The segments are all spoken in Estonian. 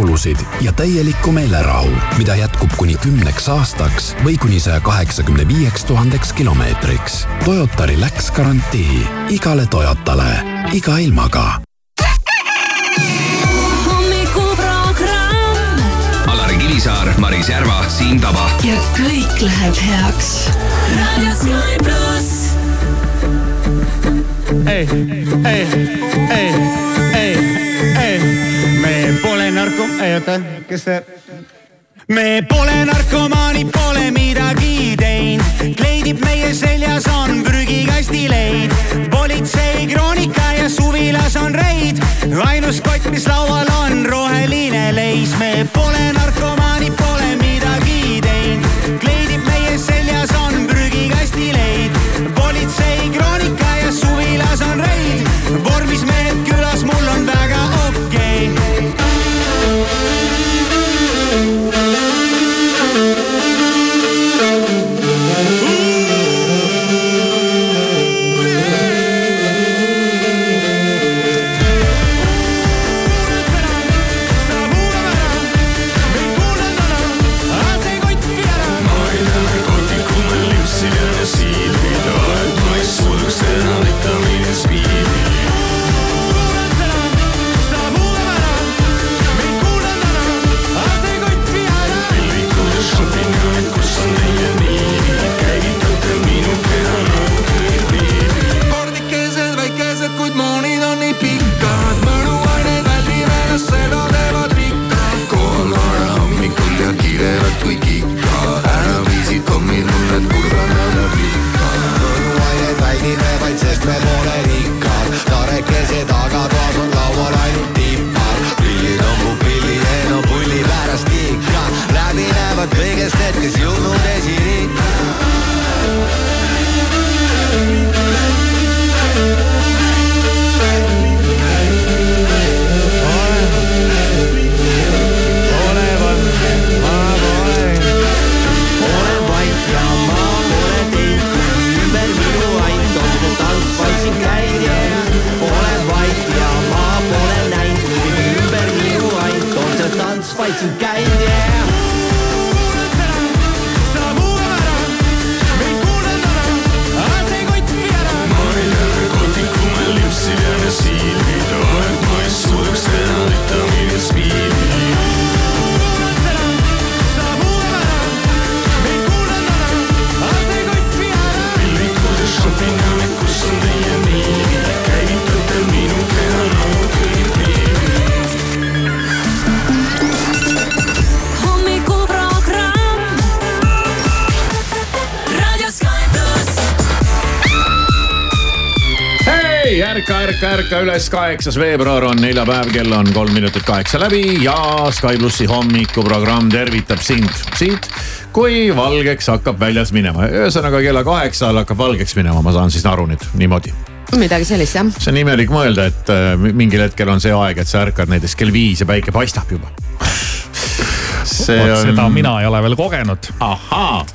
liikluskulusid ja täielikku meelerahu, mida jätkub kuni kümneks aastaks või kuni saja kaheksakümne viieks tuhandeks kilomeetriks. Toyota Relax garantii igale Toyotale, iga ilmaga Alari Kivisaar, Maris Järva, Siim Taba. ja kõik läheb heaks. raadio Sky pluss. ei, ei, ei, me pole narko-, ei oota, kes see? me pole narkomaanid, pole midagi teinud, kleidib meie seljas on prügikasti leid. politsei kroonika ja suvilas on reid, ainus kott, mis laual on roheline leis. me pole narkomaanid, pole midagi teinud, kleidib meie seljas on prügikasti leid. Väldime vaid, ärka üles, kaheksas veebruar on neljapäev, kell on kolm minutit kaheksa läbi ja Sky plussi hommikuprogramm tervitab sind siit, kui valgeks hakkab väljas minema. ühesõnaga kella kaheksa ajal hakkab valgeks minema, ma saan siis aru nüüd niimoodi. midagi sellist jah. see on imelik mõelda, et äh, mingil hetkel on see aeg, et sa ärkad näiteks kell viis ja päike paistab juba. see seda on, mina ei ole veel kogenud. ahaa,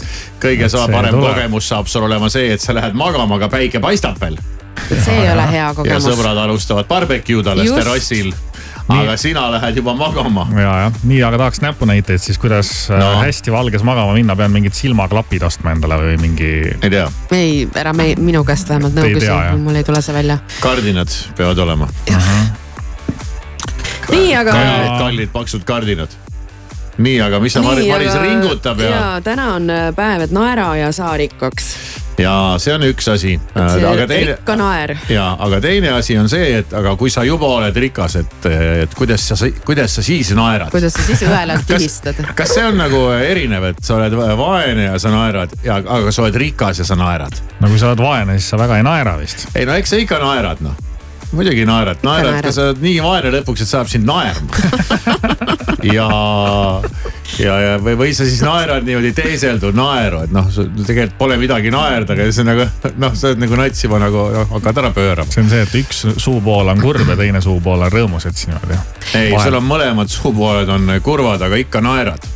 kõige Et saa see parem tuleb. kogemus saab sul olema see, et sa lähed magama, aga päike paistab veel see ei ole hea ja kogemus. sõbrad alustavad barbecue'd alles terrassil. aga sina lähed juba magama. ja, jah, nii, aga tahaks näpunäiteid siis, kuidas no. No. hästi valges magama minna, pean mingid silmaklapid ostma endale või mingi. ei tea, ei, ära me, minu käest vähemalt nõu ei küsi mul ei tule see välja. kardinad peavad olema. nii, aga. kallid paksud kardinad. nii, aga mis sa Maris, Maris ringutab ja, ja täna on äh, päev, et naera ja saa rikkaks. ja see on üks asi. aga teine, rikka naer. ja, aga teine asi on see, et aga kui sa juba oled rikas, et, et kuidas sa, kuidas sa siis naerad. kuidas sa siis õelalt kas kilistad?, kas see on nagu erinev, et sa oled vaene ja sa naerad ja, aga sa oled rikas ja sa naerad? no kui sa oled vaene, siis sa väga ei naera vist. ei no eks sa ikka naerad noh, muidugi naerad, naerad, naerad. sa oled nii vaene lõpuks, et saab sind naerma. ja, ja, ja või, või sa siis naerad niimoodi teeseldud naeru, et noh, tegelikult pole midagi naerda, aga see on nagu noh, sa oled nagu nats juba nagu noh, hakkad ära pöörama. see on see, et üks suupool on kurb ja teine suupool on rõõmus, et siis niimoodi. ei, sul on mõlemad suupooled on kurvad, aga ikka naerad.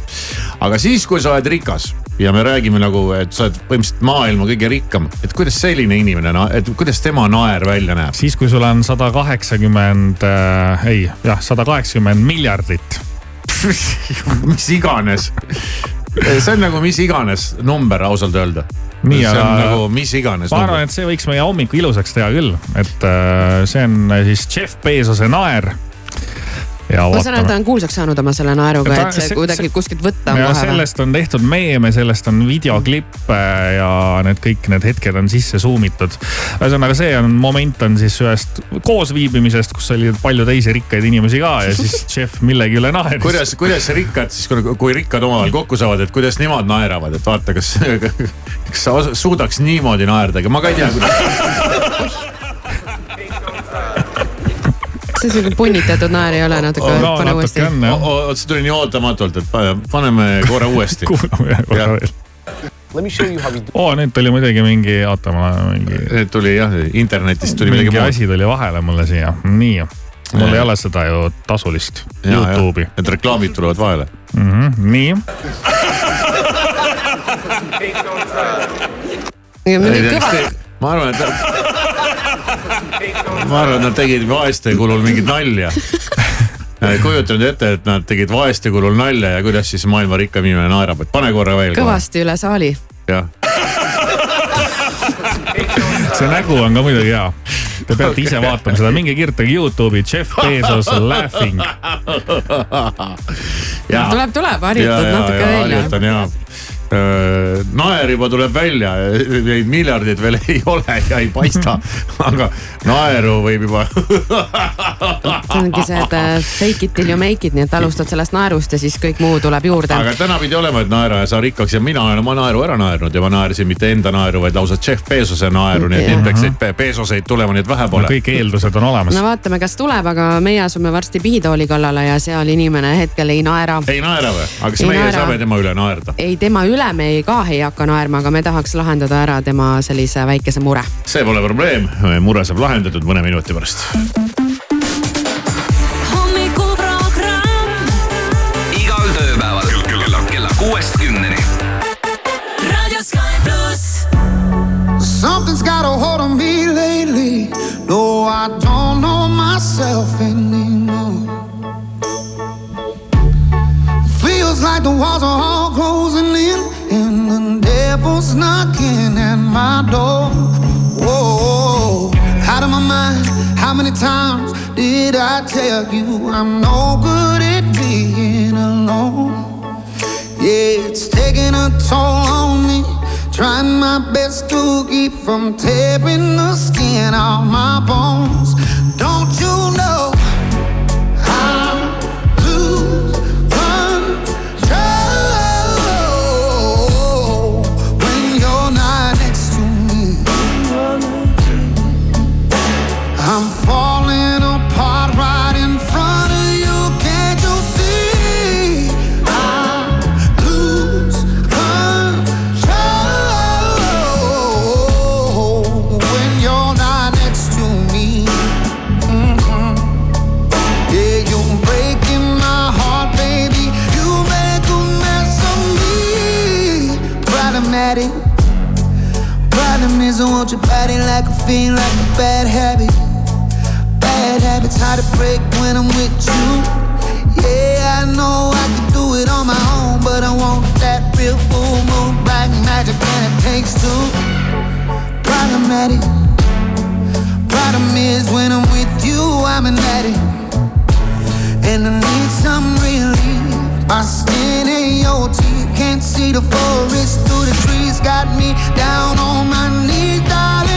aga siis, kui sa oled rikas ja me räägime nagu, et sa oled põhimõtteliselt maailma kõige rikkam, et kuidas selline inimene, et kuidas tema naer välja näeb? siis, kui sul on sada kaheksakümmend äh,, ei jah, sada kaheksakümmend miljardit mis iganes. see on nagu mis iganes number ausalt öelda. Nii, see on aga- nagu mis iganes ma arvan, et see võiks meie hommiku ilusaks teha küll, et äh, see on siis Jeff Bezose naer. Ja ma saan aru, ta on kuulsaks saanud oma selle naeruga, et see see- kuidagi see- kuskilt võtta on ja kohe sellest on tehtud meeme, sellest on videoklippe ja need kõik need hetked on sisse zoom itud. ühesõnaga, see on moment on siis ühest koosviibimisest, kus oli palju teisi rikkaid inimesi ka ja siis Jeff millegi üle naeris. kuidas, kuidas rikkad siis, kui rikkad omavahel kokku saavad, et kuidas nemad naeravad, et vaata, kas, kas sa suudaks niimoodi naerda, ma ka ei tea, kuidas. see siuke punnitatud naer ei ole natuke, oot, see tuli nii ootamatult, et pa- paneme korra uuesti. kuulame ühe korra veel. Oo, nüüd tuli muidugi mingi, oota, ma mingi, tuli jah, internetist tuli midagi mingi muud. asi tuli vahele mulle siia, nii. mul ei ole seda ju tasulist Youtube'i. Need reklaamid tulevad vahele. Mm -hmm, nii, ma arvan, et, ma arvan, et nad tegid vaeste kulul mingit nalja. kujuta nüüd ette, et nad tegid vaeste kulul nalja ja kuidas siis maailma rikkam inimene naerab, et pane korra veel. kõvasti üle saali. jah, see nägu on ka muidugi hea. Te peate ise vaatama seda, minge kirjutage Youtube'i Jeff Bezos laughing. tuleb, tuleb, harjutad natuke veel ja. harjutan ja. Naer juba tuleb välja, neid miljardeid veel ei ole ja ei paista, aga naeru võib juba. see ongi see, et äh, fake it till you make it, nii et alustad sellest naerust ja siis kõik muu tuleb juurde. aga täna pidi olema, et naera ja saa rikkaks ja mina olen oma naeru ära naernud ja ma naersin mitte enda naeru, vaid lausa Jeff Bezose naeru, nii et neid peaks neid Bezoseid tulema, nii et vähe pole. kõik eeldused on olemas no. vaatame, kas tuleb, aga meie asume varsti pihitooli kallale ja seal inimene hetkel ei naera. ei naera või? aga kas Ei meie naera. saame tema üle naerda? ei, tema üle me ei ka ei hakka naerma, aga me tahaks lahendada ära tema sellise väikese mure. see pole probleem, mure saab lahendatud mõne minuti pärast. igal tööpäeval kella, kella kuuest kümneni. Something's got a hold on me lately. No, I don't know myself anymore. Feels like the walls are all closing in, and the devil's knocking at my door. Whoa, out of my mind. How many times did I tell you I'm no good at being alone? Yeah, it's taking a toll on me. Trying my best to keep from tearing the skin off my bones. Body like a fiend, like a bad habit. Bad habits hard to break when I'm with you. Yeah, I know I could do it on my own, but I want that real full moon, black magic, and it takes two. Problematic. Problem is, when I'm with you, I'm an addict, and I need some relief. My skin ain't your teeth, can't see the forest through the trees. Got me down on my knees, darling,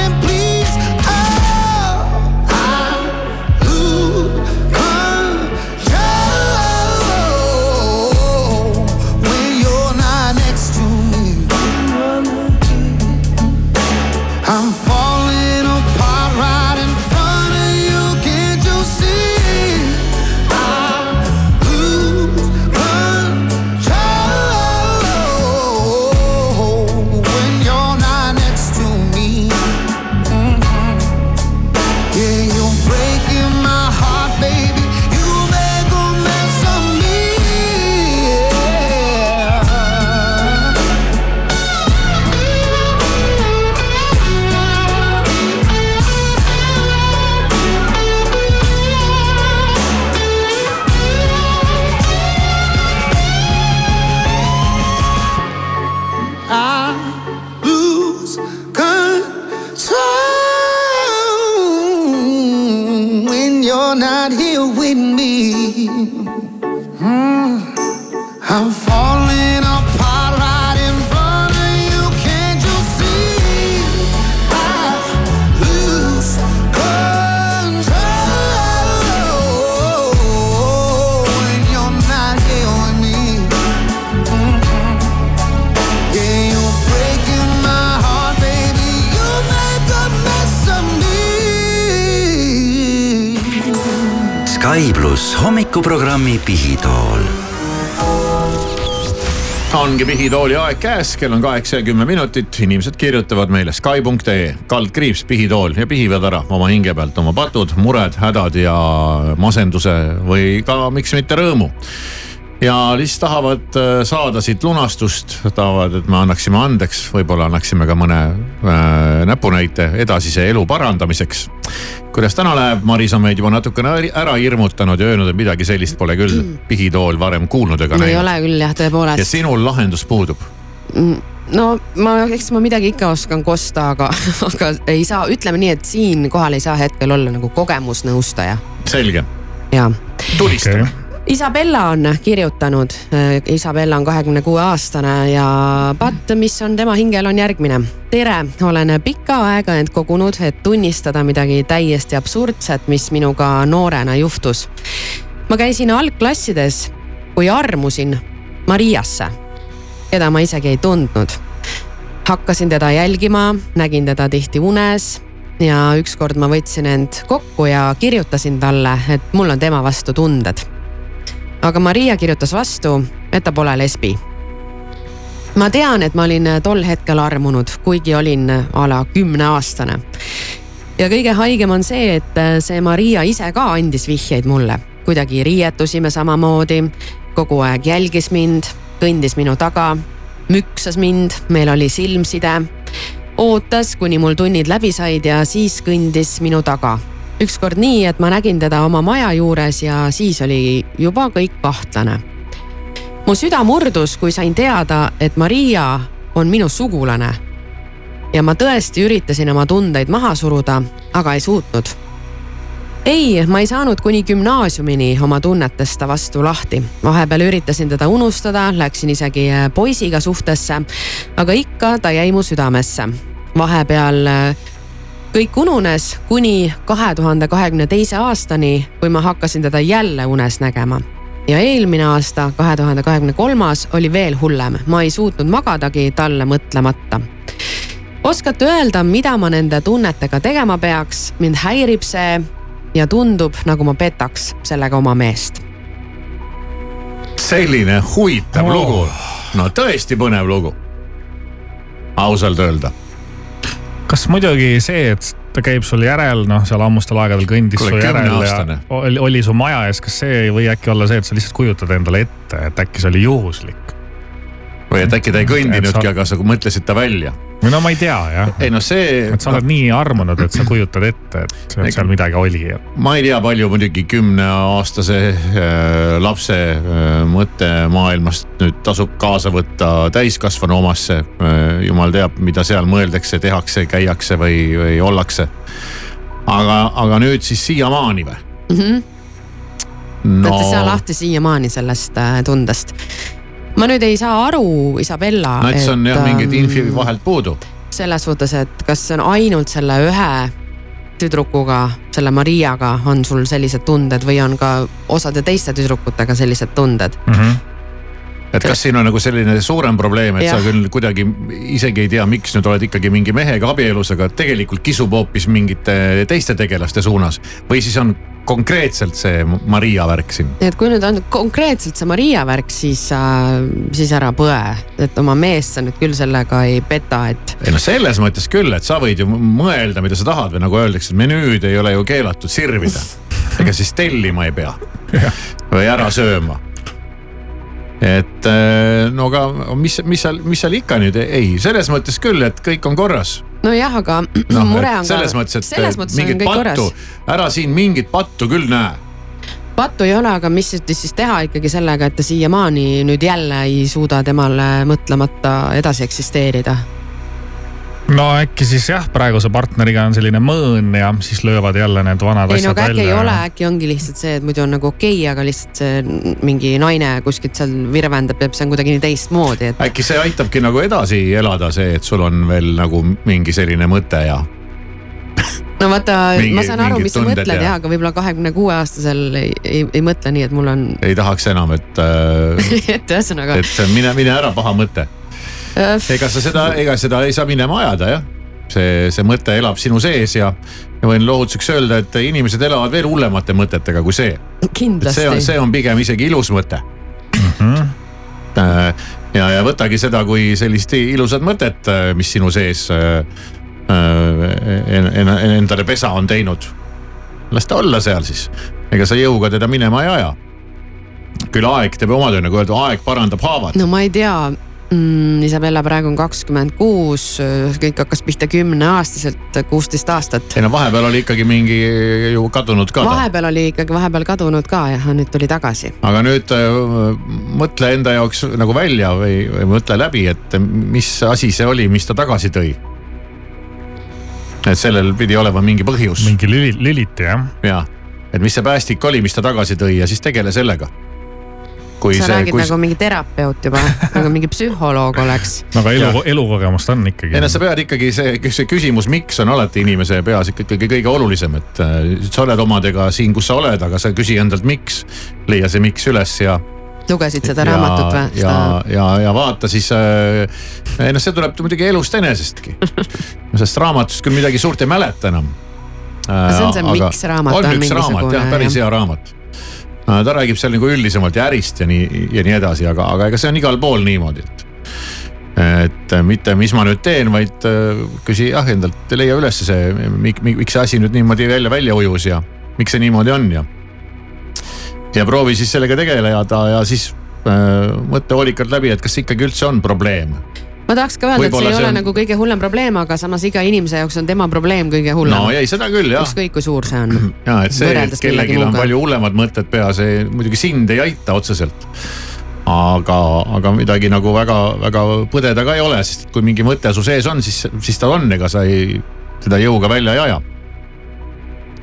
hommikuprogrammi Pihitool ongi pihitooli aeg käes, kell on kaheksa ja kümme minutit, inimesed kirjutavad meile Sky.ee kaldkriips pihitool ja pihivad ära oma hinge pealt oma patud, mured, hädad ja masenduse või ka miks mitte rõõmu. Ja lihtsalt tahavad äh, saada siit lunastust, tahavad, et me annaksime andeks, võib-olla annaksime ka mõne äh, näpunäite edasise elu parandamiseks. kuidas täna läheb, Maris on meid juba natukene ära hirmutanud ja öelnud, et midagi sellist pole küll pihitool varem kuulnud ega no ei näinud. ole küll jah, ja tõepoolest. sinul lahendus puudub no ma, eks ma midagi ikka oskan kosta, aga, aga ei saa, ütleme nii, et siinkohal ei saa hetkel olla nagu kogemusnõustaja. selge, ja tulistame Okei. Isabella on kirjutanud, Isabella on kahekümne kuue aastane ja patt, mis on tema hingel, on järgmine. tere, olen pikka aega end kogunud, et tunnistada midagi täiesti absurdset, mis minuga noorena juhtus. ma käisin algklassides, kui armusin Mariasse, keda ma isegi ei tundnud. hakkasin teda jälgima, nägin teda tihti unes ja ükskord ma võtsin end kokku ja kirjutasin talle, et mul on tema vastu tunded aga Maria kirjutas vastu, et ta pole lesbi. ma tean, et ma olin tol hetkel armunud, kuigi olin a la kümneaastane. ja kõige haigem on see, et see Maria ise ka andis vihjeid mulle, kuidagi riietusime samamoodi, kogu aeg jälgis mind, kõndis minu taga, müksas mind, meil oli silmside, ootas, kuni mul tunnid läbi said ja siis kõndis minu taga ükskord nii, et ma nägin teda oma maja juures ja siis oli juba kõik kahtlane. mu süda murdus, kui sain teada, et Maria on minu sugulane. ja ma tõesti üritasin oma tundeid maha suruda, aga ei suutnud. ei, ma ei saanud kuni gümnaasiumini oma tunnetest ta vastu lahti. vahepeal üritasin teda unustada, läksin isegi poisiga suhtesse, aga ikka ta jäi mu südamesse. vahepeal äh, kõik ununes kuni kahe tuhande kahekümne teise aastani, kui ma hakkasin teda jälle unes nägema. ja eelmine aasta, kahe tuhande kahekümne kolmas oli veel hullem, ma ei suutnud magadagi talle mõtlemata. oskate öelda, mida ma nende tunnetega tegema peaks, mind häirib see ja tundub, nagu ma petaks sellega oma meest. selline huvitav Oh. lugu, no tõesti põnev lugu. ausalt öelda, kas muidugi see, et ta käib sul järel, noh, seal ammustel aegadel kõndis Kuule, su järel ja oli, oli su maja ees, kas see ei või äkki olla see, et sa lihtsalt kujutad endale ette, et äkki see oli juhuslik? või et äkki ta ei Et sa- kõndinudki, aga sa mõtlesid ta välja. No ma ei tea jah, ei no see et sa, oled nii armunud, et sa kujutad ette, et seal- seal midagi oli. ma ei tea, palju muidugi kümneaastase äh, lapse äh, mõttemaailmast nüüd tasub kaasa võtta täiskasvanu omasse äh,. jumal teab, mida seal mõeldakse, tehakse, käiakse või, või ollakse. aga, aga nüüd siis siiamaani või? no.. olete sa lahti siiamaani sellest äh, tundest? Ma nüüd ei saa aru, Isabella. see on jah, mingid infi ähm, vahelt puudu. selles suhtes, et kas see on ainult selle ühe tüdrukuga, selle Mariaga on sul sellised tunded või on ka osade teiste tüdrukutega sellised tunded? et kas siin on nagu selline suurem probleem, et ja. Sa küll kuidagi isegi ei tea, miks nüüd oled ikkagi mingi mehega abielus, aga tegelikult kisub hoopis mingite teiste tegelaste suunas või siis on konkreetselt see Maria värk siin. et kui nüüd on konkreetselt see Maria värk, siis äh,, siis ära põe, et oma meest sa nüüd küll sellega ei peta, et ei noh, selles mõttes küll, et sa võid ju mõelda, mida sa tahad või nagu öeldakse, et menüüd ei ole ju keelatud sirvida. ega siis tellima ei pea või ära sööma. et eh, no aga mis, mis seal, mis seal ikka nüüd, ei, selles mõttes küll, et kõik on korras nojah, aga noh, mure on selles ka, mõttes, et selles mõttes mingit pattu ära siin mingit pattu küll näe. pattu ei ole, aga mis siis teha ikkagi sellega, et ta siiamaani nüüd jälle ei suuda temale mõtlemata edasi eksisteerida? No äkki siis jah, praeguse partneriga on selline mõõn ja siis löövad jälle need vanad ei no asjad aga äkki välja. ei ole, äkki ongi lihtsalt see, et muidu on nagu okei okay,, aga lihtsalt see mingi naine kuskilt seal virvendab ja see on kuidagi nii teistmoodi, et äkki see aitabki nagu edasi elada, see, et sul on veel nagu mingi selline mõte ja no vaata, ma saan aru, mis sa mõtled ja- jah, aga võib-olla kahekümne kuue aastasel ei, ei, ei mõtle nii, et mul on, ei tahaks enam, et äh, et ühesõnaga et mine, mine ära, paha mõte. Ega sa seda, ega seda ei saa minema ajada jah. see, see mõte elab sinu sees ja, ja võin lohutuseks öelda, et inimesed elavad veel hullemate mõtetega kui see. see on, see on pigem isegi ilus mõte mm. -hmm. ja, ja võtagi seda kui sellist ilusat mõtet, mis sinu sees äh, äh, en- en- endale pesa on teinud. las ta olla seal siis, ega sa jõuga teda minema ei aja. küll aeg teeb oma töö, nagu öeldud, aeg parandab haavad. no ma ei tea mm,, Isabella praegu on kakskümmend kuus, kõik hakkas pihta kümneaastaselt, kuusteist aastat. ei no vahepeal oli ikkagi mingi ju kadunud ka ta. vahepeal oli ikkagi vahepeal kadunud ka ja nüüd tuli tagasi. aga nüüd äh, mõtle enda jaoks nagu välja või, või mõtle läbi, et mis asi see oli, mis ta tagasi tõi. et sellel pidi olema mingi põhjus mingi lüli, lüliti jah. ja, et mis see päästik oli, mis ta tagasi tõi ja siis tegele sellega. Kui sa see, räägid kui nagu mingi terapeut juba nagu mingi psühholoog oleks. no aga elu, elukogemust on ikkagi ei no sa pead ikkagi see, see küsimus, miks on alati inimese peas ikkagi kõige olulisem, et äh, sa oled omadega siin, kus sa oled, aga sa küsi endalt, miks. leia see miks üles ja lugesid seda raamatut või? ja, ja, ja vaata siis äh,, ei noh, see tuleb muidugi elust enesestki. sellest raamatust küll midagi suurt ei mäleta enam. see on see Miks raamat on üks raamat jah, päris hea raamat. Ta räägib seal nagu üldisemalt ja ärist ja nii ja nii edasi, aga, aga ega see on igal pool niimoodi, et. et mitte, mis ma nüüd teen, vaid äh, küsi jah endalt, leia üles see, miks see asi nüüd niimoodi välja, välja ujus ja miks see niimoodi on ja ja proovi siis sellega tegeleda ja siis äh, mõtle hoolikalt läbi, et kas ikkagi üldse on probleem. Ma tahaks ka öelda, et see ei see ole on- nagu kõige hullem probleem, aga samas iga inimese jaoks on tema probleem kõige hullem no ei, seda küll jah. ükskõik kui suur see on. ja et see, et kellelgi on palju hullemad mõtted peas, muidugi sind ei aita otseselt. aga, aga midagi nagu väga-väga põdeda ka ei ole, sest kui mingi mõte su sees on, siis, siis ta on, ega sa ei, teda jõuga välja ei aja.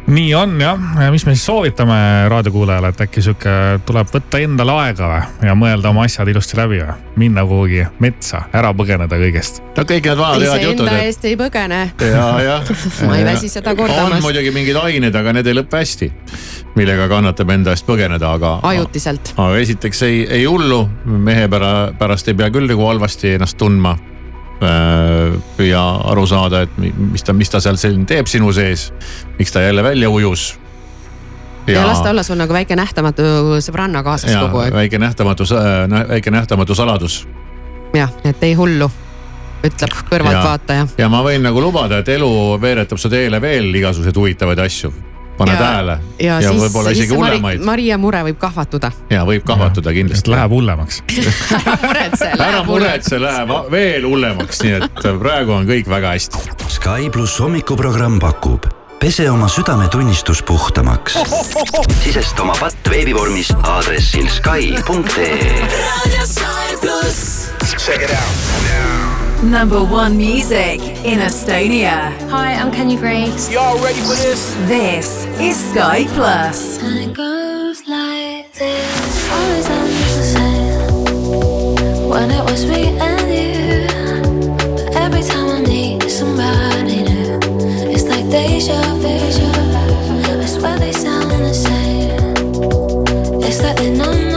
Nii on jah, mis me siis soovitame raadiokuulajale, et äkki sihuke tuleb võtta endale aega või ja mõelda oma asjad ilusti läbi või, minna kuhugi metsa, ära põgeneda kõigest. no kõik need vanad head jutud iseenda, et eest ei põgene. ja, jah. Ma ei väsi seda kordamas. on muidugi mingid ained, aga need ei lõpe hästi, millega kannatab enda eest põgeneda, aga. ajutiselt. aga esiteks ei, ei hullu, mehe pära-, pärast ei pea küll nagu halvasti ennast tundma. Püüa aru saada, et mi- mis ta, mis ta seal selline teeb sinu sees, miks ta jälle välja ujus. ja las ta olla sul nagu väike nähtamatu sõbranna kaasas ja kogu aeg. väike nähtamatu, väike nähtamatu saladus. jah, et ei hullu, ütleb kõrvaltvaataja. ja ma võin nagu lubada, et elu veeretab su teele veel igasuguseid huvitavaid asju. Pane Ja- tähele. ja, ja siis, võib-olla isegi hullemaid. Maria mure võib kahvatuda. ja võib kahvatuda kindlasti. Läheb hullemaks. ära muretse, ära läheb hullemaks. muretse, läheb veel hullemaks, nii et praegu on kõik väga hästi. Sky pluss hommikuprogramm pakub pese oma südametunnistus puhtamaks. sisesta oma patt veebivormis aadressil Sky.ee. Number one music in Estonia. Hi, I'm Kenny Briggs. Y'all ready for this? This is Sky Plus. And it goes like this. Always on the same. When it was me and you. But every time I need somebody new, it's like deja vu. I swear they sound the same. It's like they know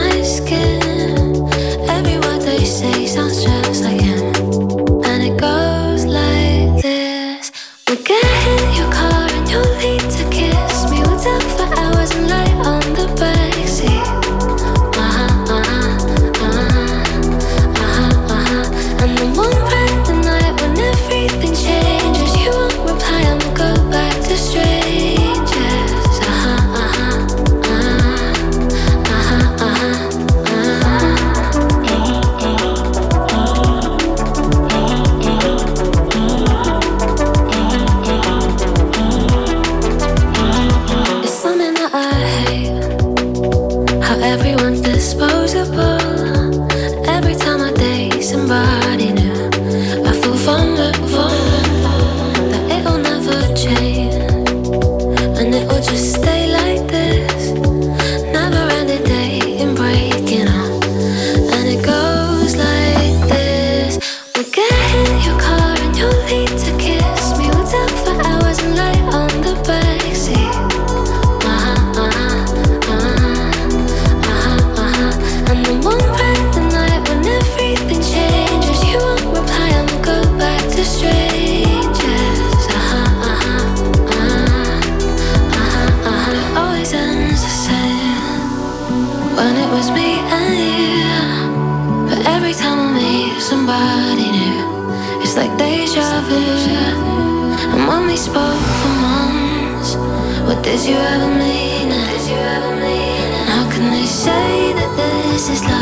It's like deja vu. When we spoke for months, what did you ever mean? How can they say that this is love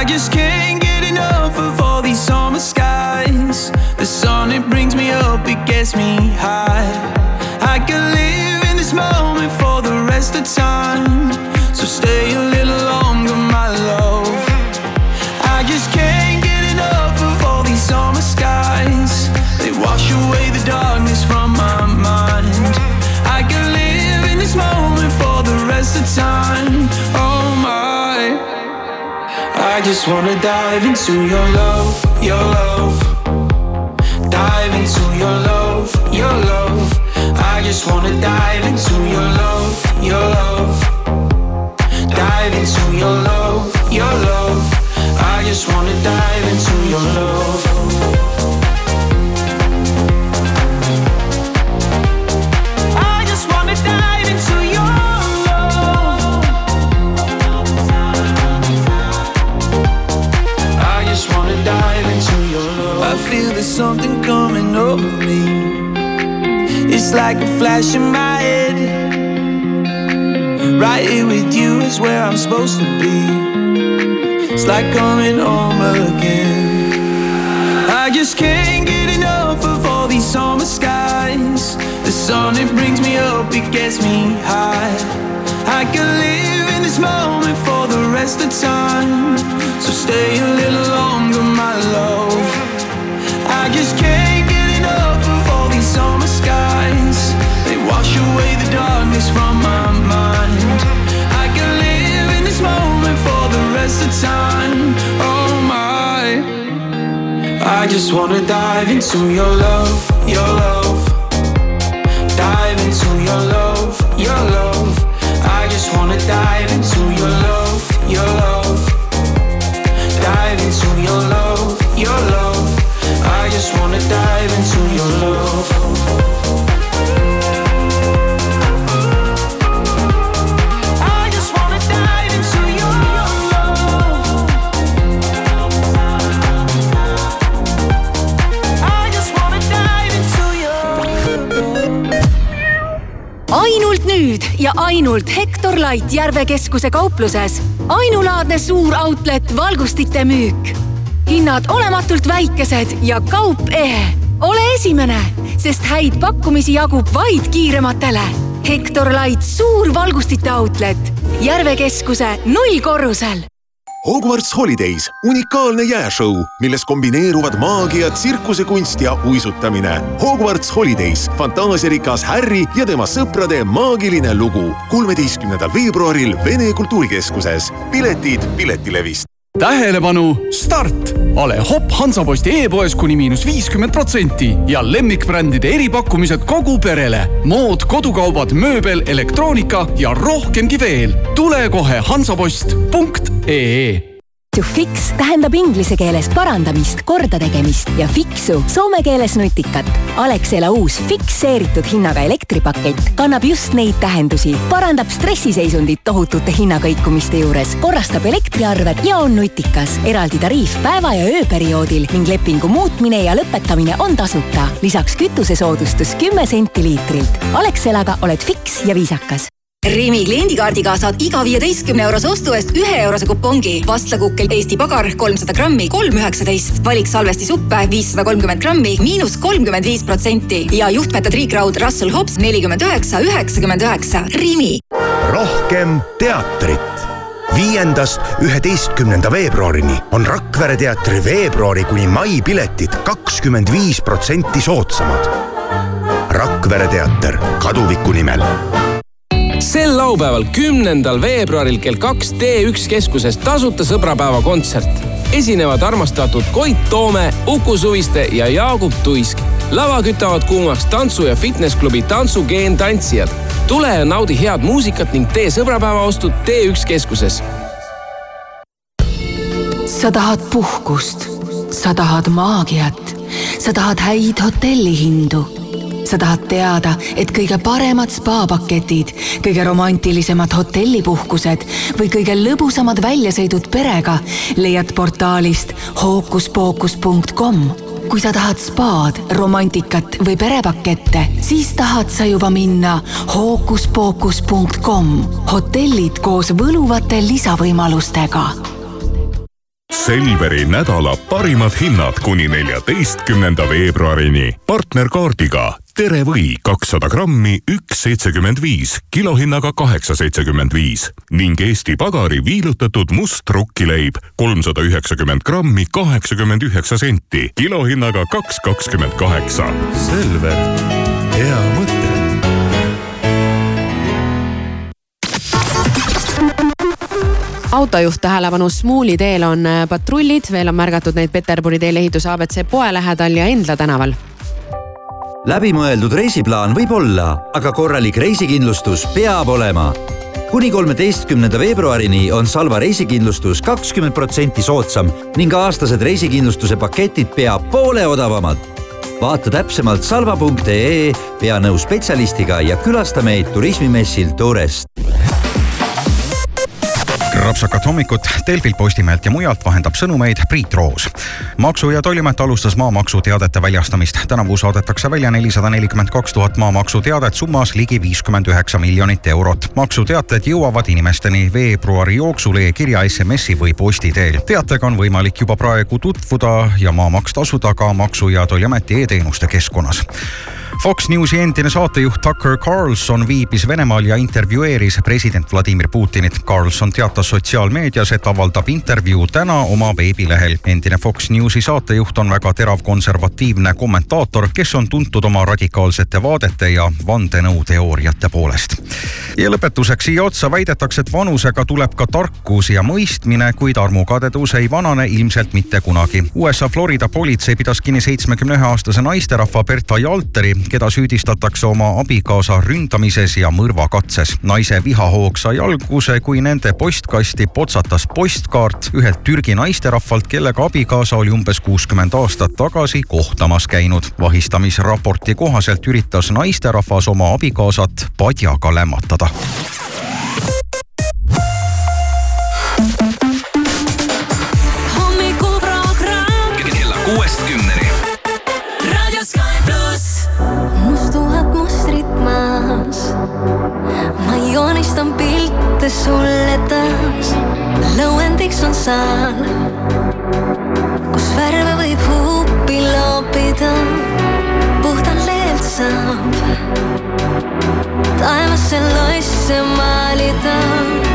I just can't get enough of all these summer skies. The sun, it brings me up, it gets me high. I can live in this moment for the rest of time. So stay a just wanna dive into your love, your love. Dive into your love, your love. I just wanna dive into your love, your love. Dive into your love, your love. I just wanna dive into your love. Feel there's something coming over me. It's like a flash in my head. Right here with you is where I'm supposed to be. It's like coming home again. I just can't get enough of all these summer skies. The sun, it brings me up, it gets me high. I can live in this moment for the rest of time. So stay a little longer, my love. I just can't get enough of all these summer skies. They wash away the darkness from my mind. I live in this moment for the rest of time. Oh my. I just wanna dive into your love, your love. Dive into your love, your love. I just wanna dive into your love, your love. Dive into your love, your love. Wanna dive into your love. Ainult nüüd ja ainult Hektor Light Järve keskuse kaupluses. ainulaadne suur outlet valgustite müük. Hinnad olematult väikesed ja kaup ehe. ole esimene, sest häid pakkumisi jagub vaid kiirematele. Hektor Light suur valgustite outlet Järve keskuse nullkorrusel Hogwarts Holidays, unikaalne jääšõu, milles kombineeruvad maagia, tsirkusekunst ja uisutamine. Hogwarts Holidays, fantaasiarikas Harry ja tema sõprade maagiline lugu. kolmeteistkümnendal veebruaril Vene Kultuurikeskuses. piletid Piletilevist. tähelepanu, start! Ole Hopp Hansaposti e-poes kuni miinus viiskümmend protsenti ja lemmikbrändide eripakkumised kogu perele. mood, kodukaubad, mööbel, elektroonika ja rohkemgi veel. tule kohe hansapost.ee To fix tähendab inglise keeles parandamist, kordategemist ja fixu soome keeles nutikat. Alexela uus fikseeritud hinnaga elektripakett kannab just neid tähendusi, parandab stressiseisundit tohutute hinnakõikumiste juures, korrastab elektriarved ja on nutikas. eraldi tariif päeva ja ööperioodil ning lepingu muutmine ja lõpetamine on tasuta. lisaks kütusesoodustus kümme senti liitrilt. Alexelaga oled fiks ja viisakas Rimi kliendikaardiga saad iga viieteistkümne eurose ostu eest ühe eurose kupongi. vastlakukkel Eesti pagar kolmsada grammi, kolm üheksateist. valik salvestisuppe viissada kolmkümmend grammi, miinus kolmkümmend viis protsenti ja juhtmeta triikraud Russell Hobbs nelikümmend üheksa, üheksakümmend üheksa. Rimi. rohkem teatrit viiendast üheteistkümnenda veebruarini on Rakvere teatri veebruari kuni mai piletid kakskümmend viis protsenti soodsamad. Rakvere teater Kaduviku nimel sel laupäeval, kümnendal veebruaril kell kaks T1 keskuses tasuta sõbrapäeva kontsert. esinevad armastatud Koit Toome, Uku Suviste ja Jaagup Tuisk. lava kütavad kuumaks tantsu- ja fitnessklubi Tantsugeen tantsijad. tule ja naudi head muusikat ning tee sõbrapäevaostud T1 keskuses. sa tahad puhkust, sa tahad maagiat, sa tahad häid hotellihindu sa tahad teada, et kõige paremad spaapaketid, kõige romantilisemad hotellipuhkused või kõige lõbusamad väljasõidud perega leiad portaalist hookuspookus.com kui sa tahad spaad, romantikat või perepakette, siis tahad sa juba minna hookuspookus.com. hotellid koos võluvate lisavõimalustega Selveri nädala parimad hinnad kuni neljateistkümnenda veebruarini. partnerkaardiga Tere või kakssada grammi, üks seitsekümmend viis, kilohinnaga kaheksa seitsekümmend viis ning Eesti Pagari viilutatud must rukkileib kolmsada üheksakümmend grammi, kaheksakümmend üheksa senti, kilohinnaga kaks kakskümmend kaheksa. Selver, hea mõte. autojuht tähelepanu, Smuuli teel on patrullid, veel on märgatud neid Peterburi teel ehituse abc poe lähedal ja Endla tänaval. Läbimõeldud reisiplaan võib olla, aga korralik reisikindlustus peab olema. kuni kolmeteistkümnenda veebruarini on Salva reisikindlustus kakskümmend protsenti soodsam ning aastased reisikindlustuse paketid pea poole odavamad. vaata täpsemalt salva.ee, pea nõu spetsialistiga ja külasta meid turismimessil Tourest rapsakat hommikut Delfilt, Postimehelt ja mujalt vahendab sõnumeid Priit Roos. maksu- ja Tolliamet alustas maamaksuteadete väljastamist. tänavu saadetakse välja nelisada nelikümmend kaks tuhat maamaksuteadet summas ligi viiskümmend üheksa miljonit eurot. maksuteated jõuavad inimesteni veebruari jooksul e-kirja, SMS-i või posti teel. teatega on võimalik juba praegu tutvuda ja maamaks tasuda ka Maksu- ja Tolliameti e-teenuste keskkonnas Fox Newsi endine saatejuht Tucker Carlson viibis Venemaal ja intervjueeris president Vladimir Putinit. Carlson teatas sotsiaalmeedias, et avaldab intervjuu täna oma veebilehel. endine Fox Newsi saatejuht on väga terav konservatiivne kommentaator, kes on tuntud oma radikaalsete vaadete ja vandenõuteooriate poolest. ja lõpetuseks siia otsa väidetakse, et vanusega tuleb ka tarkus ja mõistmine, kuid armukadedus ei vanane ilmselt mitte kunagi. USA Florida politsei pidas kinni seitsmekümne ühe aastase naisterahva Berta Jalteri, keda süüdistatakse oma abikaasa ründamises ja mõrvakatses. naise vihahoog sai alguse, kui nende postkasti potsatas postkaart ühelt Türgi naisterahvalt, kellega abikaasa oli umbes kuuskümmend aastat tagasi kohtamas käinud. vahistamisraporti kohaselt üritas naisterahvas oma abikaasat padjaga lämmatada. Taas. lõuendiks on saal, kus värve võib huupi loopida. puhtalt leelt saab taevasse loisse maalida.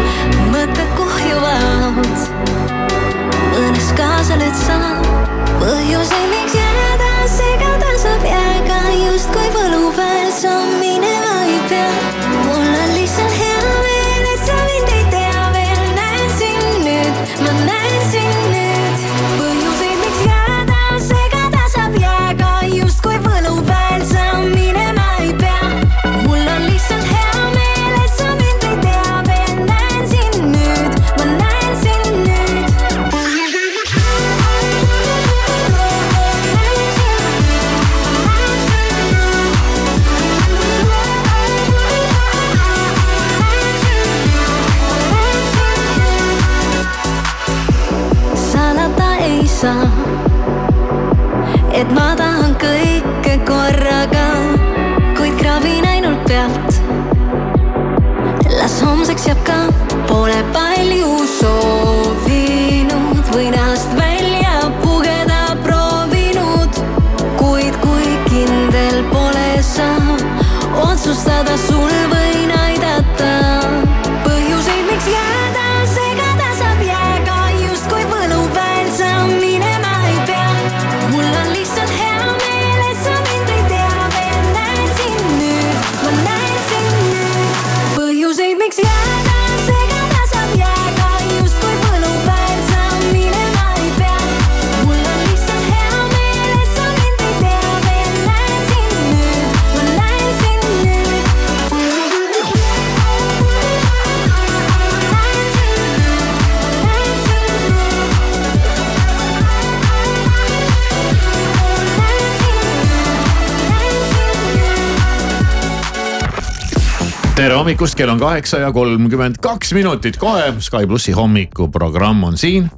Tere hommikust, kell on kaheksa ja kolmkümmend kaks minutit kohe. Sky plussi hommikuprogramm on siin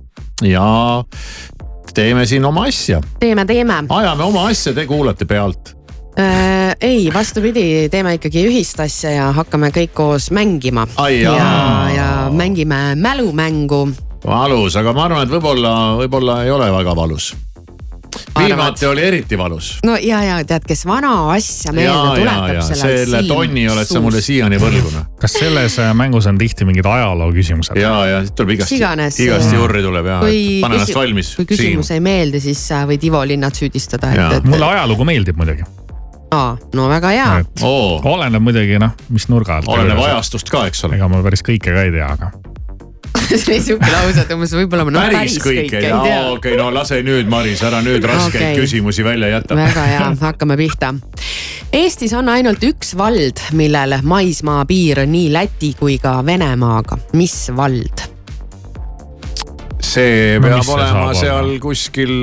ja teeme siin oma asja, teeme, teeme ajame oma asja, te kuulate pealt. äh,. ei, vastupidi, teeme ikkagi ühist asja ja hakkame kõik koos mängima. Ja ja mängime mälumängu. valus, aga ma arvan, et võib-olla, võib-olla ei ole väga valus. Viimati oli eriti valus. no ja, ja tead, kes vana asja ja, meelde ja, tuletab ja selle. selle tonni oled sa mulle siiani võlgu noh. kas selles äh, mängus on tihti mingid ajaloo küsimused? ja, ja tuleb igasti, Mis iganes. igasti jurri tuleb ja, pane ennast valmis. kui küsimus ei meeldi, siis sa võid Ivo Linnat süüdistada, et, et mulle ajalugu meeldib muidugi. aa, no väga hea. Oo. oleneb muidugi noh, mis nurga alt. oleneb ajastust ka, eks ole. ega ma päris kõike ka ei tea, aga. see oli siuke lause, et umbes võib-olla ma no päris kõike ei tea, okei, no lase nüüd, Maris, ära nüüd raskeid Okei. küsimusi välja jäta. väga hea, hakkame pihta. Eestis on ainult üks vald, millel maismaapiir on nii Läti kui ka Venemaaga. mis vald? see No peab see olema saab seal kuskil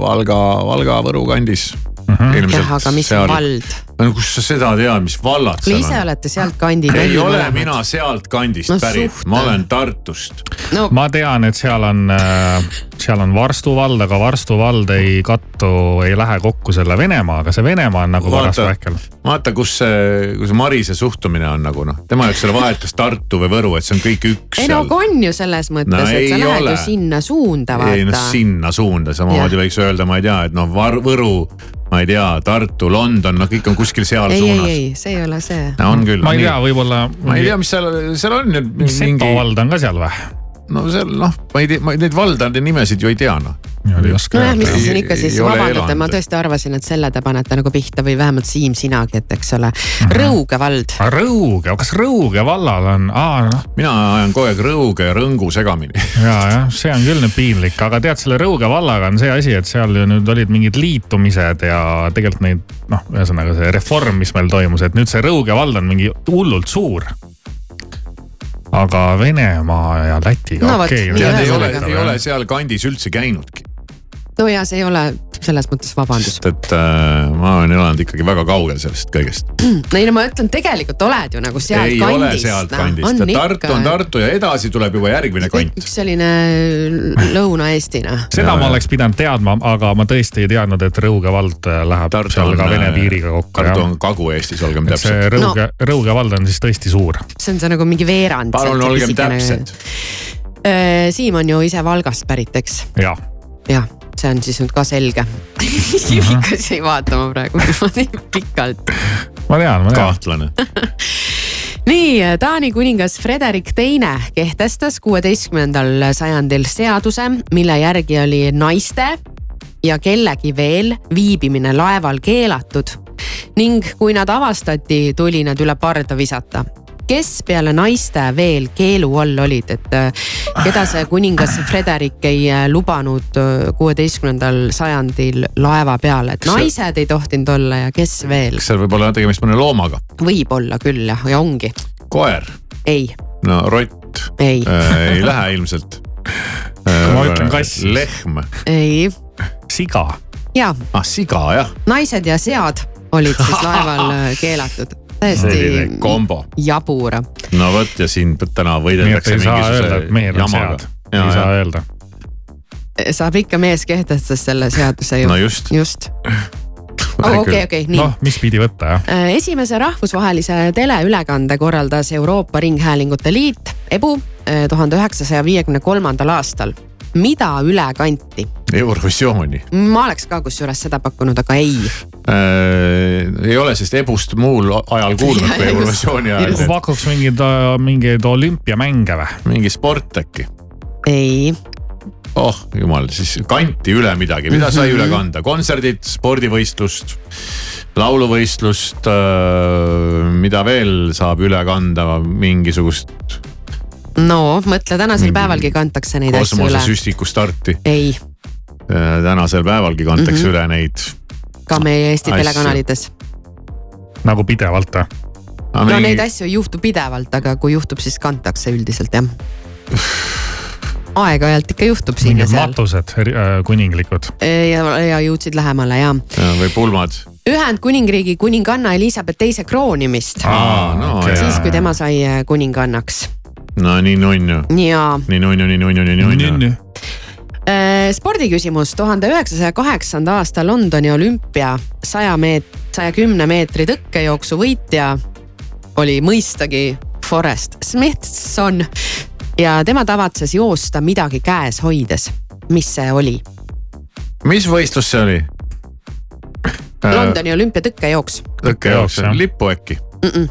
Valga, Valga-Võru kandis. mm. -hmm. jah, aga mis on vald? no kust sa seda tead, mis vallad seal ise on? olete sealtkandi. ei ole mina sealtkandist No pärit, ma olen Tartust. no ma tean, et seal on, seal on Varstu vald, aga Varstu vald ei kattu, ei lähe kokku selle Venemaaga, see Venemaa on nagu paras vaata pähkel., vaata, kus see, kus Marise suhtumine on nagu noh, tema jaoks ei ole vahet, kas Tartu või Võru, et see on kõik üks ei no seal aga on ju selles mõttes No et ei sa lähed ole. ju sinna suunda, ei no vaata. sinna suunda, samamoodi võiks öelda, ma ei tea, et noh, Võru, ma ei tea, Tartu, London, no kõik on kuskil seal ei, ei, suunas. ei, see ei ole see. on küll. ma ei tea, võib-olla. ma ei tea, mis seal, seal on nüüd Seto vald on ka seal või? no seal noh, ma ei tea, ma neid valdade nimesid ju ei tea noh. Ei oska nojah, mis te Ei- siin ikka siis vabandate, ma tõesti arvasin, et selle te panete nagu pihta või vähemalt Siim, sinagi, et eks ole. Rõuge vald. Rõuge, kas Rõuge vallal on, aa noh. mina ajan kogu aeg Rõuge ja Rõngu segamini. ja, jah, see on küll nüüd piinlik, aga tead, selle Rõuge vallaga on see asi, et seal ju nüüd olid mingid liitumised ja tegelikult neid noh, ühesõnaga see reform, mis meil toimus, et nüüd see Rõuge vald on mingi hullult suur. aga Venemaa ja Lätiga No nii tead, ei ole, ei ole seal kandis üldse käinudki. No ja see ei ole selles mõttes vabandus. sest et äh, ma olen elanud ikkagi väga kaugel sellest kõigest. ei no ma ütlen, tegelikult oled ju nagu sealt ei kandist. ole sealtkandist ja Tartu on Tartu ja edasi tuleb juba järgmine kant. üks selline Lõuna-Eesti noh. seda ma oleks pidanud teadma, aga ma tõesti ei teadnud, et Rõuge vald äh, läheb Tartu seal on ka Vene piiriga kokku. Tartu on Kagu-Eestis, olgem täpsed. Rõuge no., Rõuge vald on siis tõesti suur. see on see nagu mingi veerand. palun olgem täpsed. Siim on ju ise Valgast pärit, eks? jah, jah, see on siis nüüd ka selge. hakkas ei vaatama praegu niimoodi pikalt. ma tean, ma tean. kahtlane. nii, Taani kuningas Frederik Teine kehtestas kuueteistkümnendal sajandil seaduse, mille järgi oli naiste ja kellegi veel viibimine laeval keelatud ning kui nad avastati, tuli nad üle parda visata kes peale naiste veel keelu all olid, et äh, keda see kuningas Frederik ei äh, lubanud äh, kuueteistkümnendal sajandil laeva peale, et Kas see- naised ei tohtinud olla ja kes veel, kas seal võib olla tegemist mõne loomaga? võib-olla küll jah, ja ongi, koer, ei, no rott? Ei. Äh,, ei lähe ilmselt. ma ütlen kass lehm, ei. Siga, ja ah siga jah, naised ja sead olid siis laeval äh, keelatud, täiesti jabur. no vot ja siin täna võideldakse ei saa öelda, et mingisuguse mehed on sead. ei saa öelda. saab ikka mees kehtestas selle seaduse ju. no just. just. okei, okei, nii. noh, mis pidi võtta jah. Äh, esimese rahvusvahelise teleülekande korraldas Euroopa Ringhäälingute Liit, EBU, tuhande üheksasaja viiekümne kolmandal aastal. mida üle kanti? Eurovisiooni ma oleks ka kusjuures seda pakkunud, aga ei äh,. ei ole sellist ebust muul ajal kuulnud kui Eurovisiooni ajal. pakuks mingeid, mingeid olümpiamänge või? mingi sport äkki? ei oh jumal, siis kanti üle midagi, mida sai Mhm. üle kanda, kontserdid, spordivõistlust, lauluvõistlust äh,, mida veel saab üle kanda, mingisugust no mõtle, tänasel päevalgi kantakse neid asju üle. kosmosesüstiku starti. ei. tänasel päevalgi kantakse mm -hmm. üle neid. Ka meie Eesti asju. telekanalites. nagu pidevalt või? no mingi... neid asju ei juhtu pidevalt, aga kui juhtub, siis kantakse üldiselt jah aeg-ajalt ikka juhtub siin ja mingid seal. matused äh, kuninglikud. ja, ja jõudsid lähemale ja. või pulmad. Ühendkuningriigi kuninganna Elizabeth teise kroonimist. No, siis, kui tema sai äh, kuningannaks. no nii nunnu. jaa. nii nunnu, nii nunnu, nii nunnu. Äh, spordiküsimus, tuhande üheksasaja kaheksanda aasta Londoni olümpia saja meet-, saja kümne meetri tõkkejooksu võitja oli mõistagi Forest Smithson ja tema tavatses joosta midagi käes hoides. mis see oli? mis võistlus see oli? Londoni olümpia tõkkejooks. tõkkejooks, lippu äkki mm? -mm.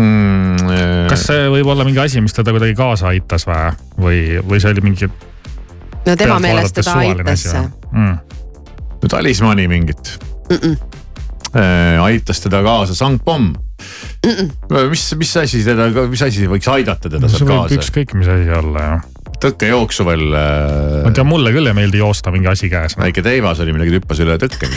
Mm, kas see võib olla mingi asi, mis teda kuidagi kaasa aitas või, või, või see oli mingi? No tema meelest teda aitas see mm.. talismani mingit mm? -mm. Äh, aitas teda kaasa sangpomm mm. -mm. mis, mis asi teda, mis asi võiks aidata teda see sealt kaasa? ükskõik mis asi olla ju. Tõkkejooksu veel äh.... ma tean, mulle küll ei meeldi joosta mingi asi käes no.. väike teivas oli midagi, hüppas üle tõkke.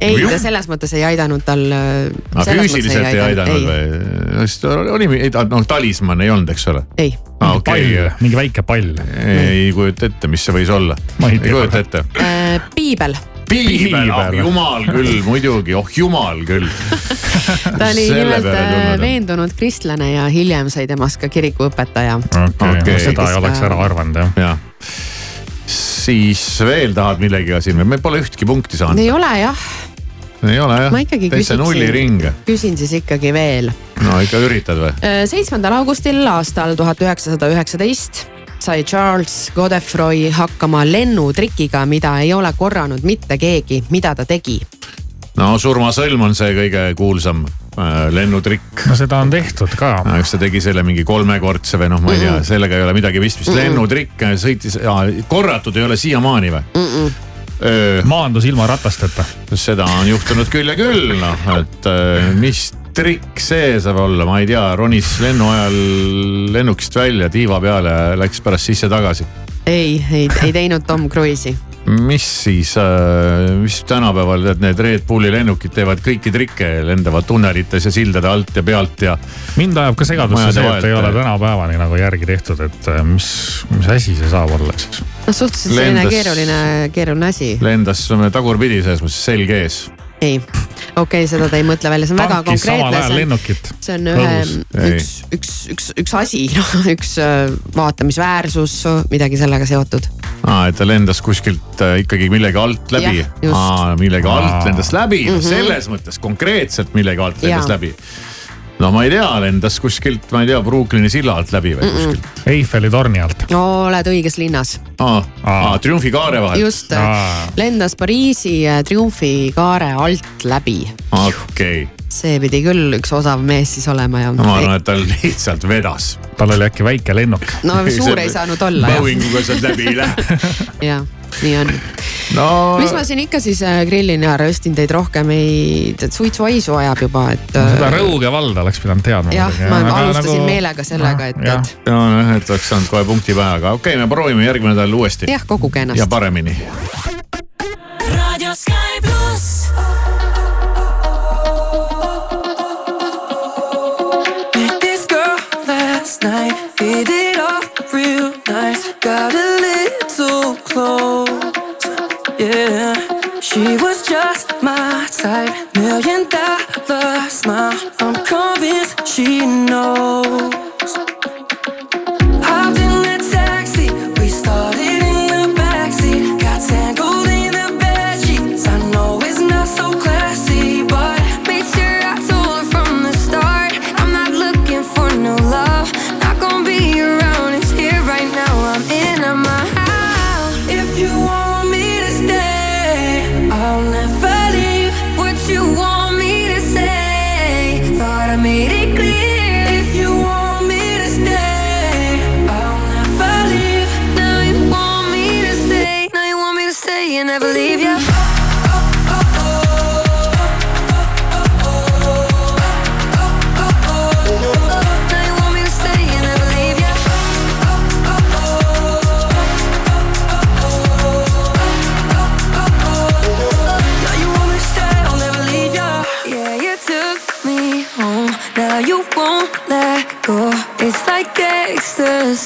ei, ta selles mõttes ei aidanud tal. aga füüsiliselt ei aidanud või? oli, noh talismann ei olnud, eks ole? ei ah,. Okay. pall, mingi väike pall. ei kujuta ette, mis see võis olla. ei kujuta ette äh,. piibel piibel, oh jumal küll, muidugi, oh jumal küll ta oli nimelt äh, veendunud kristlane ja hiljem sai temast ka kirikuõpetaja. okei seda ei oleks ära arvanud jah ja. siis veel tahad millegagi siin, me pole ühtki punkti saanud. ei ole jah. ei ole jah. ma ikkagi küsiksin. nulliring. küsin siis ikkagi veel. no ikka üritad või? seitsmendal augustil aastal tuhat üheksasada üheksateist sai Charles Godefroy hakkama lennutrikiga, mida ei ole korranud mitte keegi, mida ta tegi? no surmasõlm on see kõige kuulsam äh, lennutrikk. no seda on tehtud ka. eks ta tegi selle mingi kolmekordse või noh, ma ei tea, sellega ei ole midagi pistmist mm -mm. lennutrikk sõitis, korratud ei ole siiamaani või mm? -mm. Öö, maandus ilma ratasteta. seda on juhtunud küll ja küll noh, et äh, mis trikk see saab olla, ma ei tea, ronis lennu ajal lennukist välja tiiva peale läks pärast sisse-tagasi. ei, ei, ei teinud Tom Cruise'i mis siis, mis tänapäeval tead, need Red Bulli lennukid teevad kõiki trikke, lendavad tunnelites ja sildade alt ja pealt ja. mind ajab ka segadusse see, et ei ole tänapäevani nagu järgi tehtud, et mis, mis asi see saab olla siis? noh, suhteliselt selline keeruline, keeruline asi. lendas tagurpidi selles mõttes selg ees ei, okei okay,, seda ta ei mõtle välja, see on väga konkreetne. see on ühe, üks, üks, üks, üks asi, noh üks vaatamisväärsus, midagi sellega seotud. aa, et ta lendas kuskilt äh, ikkagi millegi alt läbi. aa, millegi alt lendas läbi mm, -hmm. selles mõttes konkreetselt millegi alt lendas ja. läbi no ma ei tea, lendas kuskilt, ma ei tea, Brooklyni silla alt läbi või mm -mm. kuskilt. Eiffeli torni alt no,. oled õiges linnas. aa, aa, triumfikaare vahelt. just, lendas Pariisi triumfikaare alt läbi. okei okay. see pidi küll üks osav mees siis olema ja. no ma arvan, et tal lihtsalt vedas. tal oli äkki väike lennuk. no suur ei saanud olla. Boeinguga sealt läbi ei lähe. jah, nii on no.... mis ma siin ikka siis äh, grillin ja röstin teid rohkem ei, suitsuhaisu ajab juba, et. seda Rõuge valda oleks pidanud teadma. jah, ma aga alustasin nagu... meelega sellega, et, et. nojah, et oleks saanud kohe punkti pähe, aga okei okay,, me proovime järgmine nädal uuesti. jah, koguge ennast. ja paremini. raadio Sky pluss. Night, hit it off real nice. Got a close. Yeah, she was just my type. Million dollar smile. I'm convinced she knows.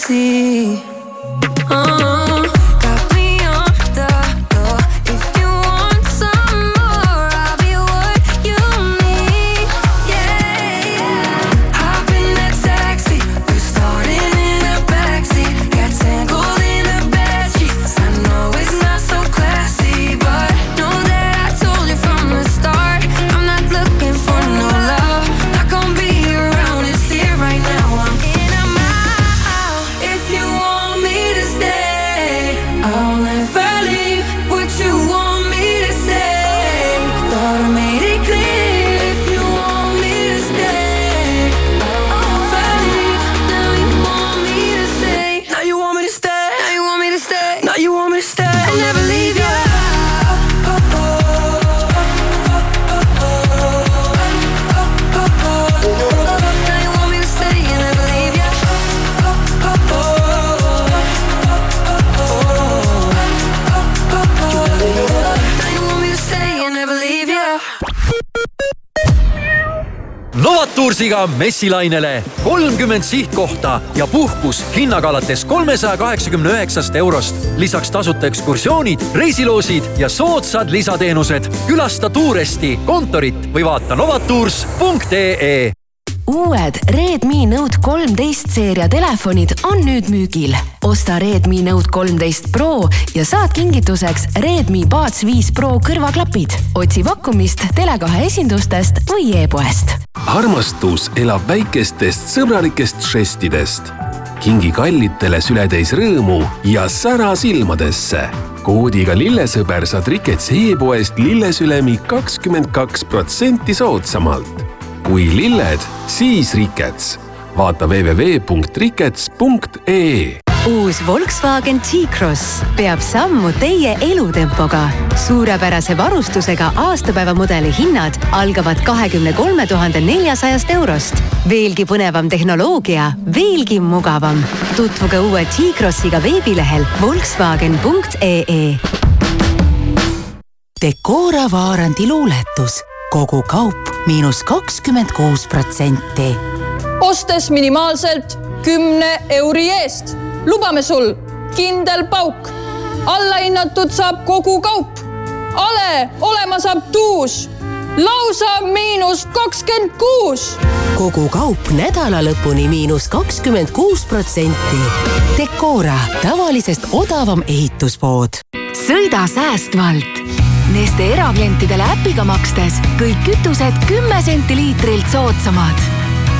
así. Novatursiga messilainele kolmkümmend sihtkohta ja puhkus hinnaga alates kolmesaja kaheksakümne üheksast eurost. lisaks tasuta ekskursioonid, reisiloosid ja soodsad lisateenused. külasta Tuuresti kontorit või vaata novatours.ee uued Redmi Note kolmteist seeria telefonid on nüüd müügil. osta Redmi Note kolmteist Pro ja saad kingituseks Redmi Buds viis Pro kõrvaklapid. otsi pakkumist Tele2 esindustest või e-poest. armastus elab väikestest sõbralikest žestidest. kingi kallitele sületäis rõõmu ja sära silmadesse. koodiga lillesõber saad Riketsi e-poest lillesülemi kakskümmend kaks protsenti soodsamalt. Kui lilled, siis Rikets. vaata www.rikets.ee uus Volkswagen T-Cross peab sammu teie elutempoga. suurepärase varustusega aastapäevamudeli hinnad algavad kahekümne kolme tuhande neljasajast eurost. veelgi põnevam tehnoloogia, veelgi mugavam. tutvuge uue T-Crossiga veebilehel Volkswagen.ee. Decora Vaarandi luuletus, kogu kaup miinus kakskümmend kuus protsenti. ostes minimaalselt kümne euri eest. lubame sul kindel pauk. allahinnatud saab kogu kaup. ale olema saab tuus, lausa miinus kakskümmend kuus. kogu kaup nädala lõpuni miinus kakskümmend kuus protsenti. Decora, tavalisest odavam ehituspood. sõida säästvalt. Neste eraklientidele äpiga makstes kõik kütused kümme senti liitrilt soodsamad.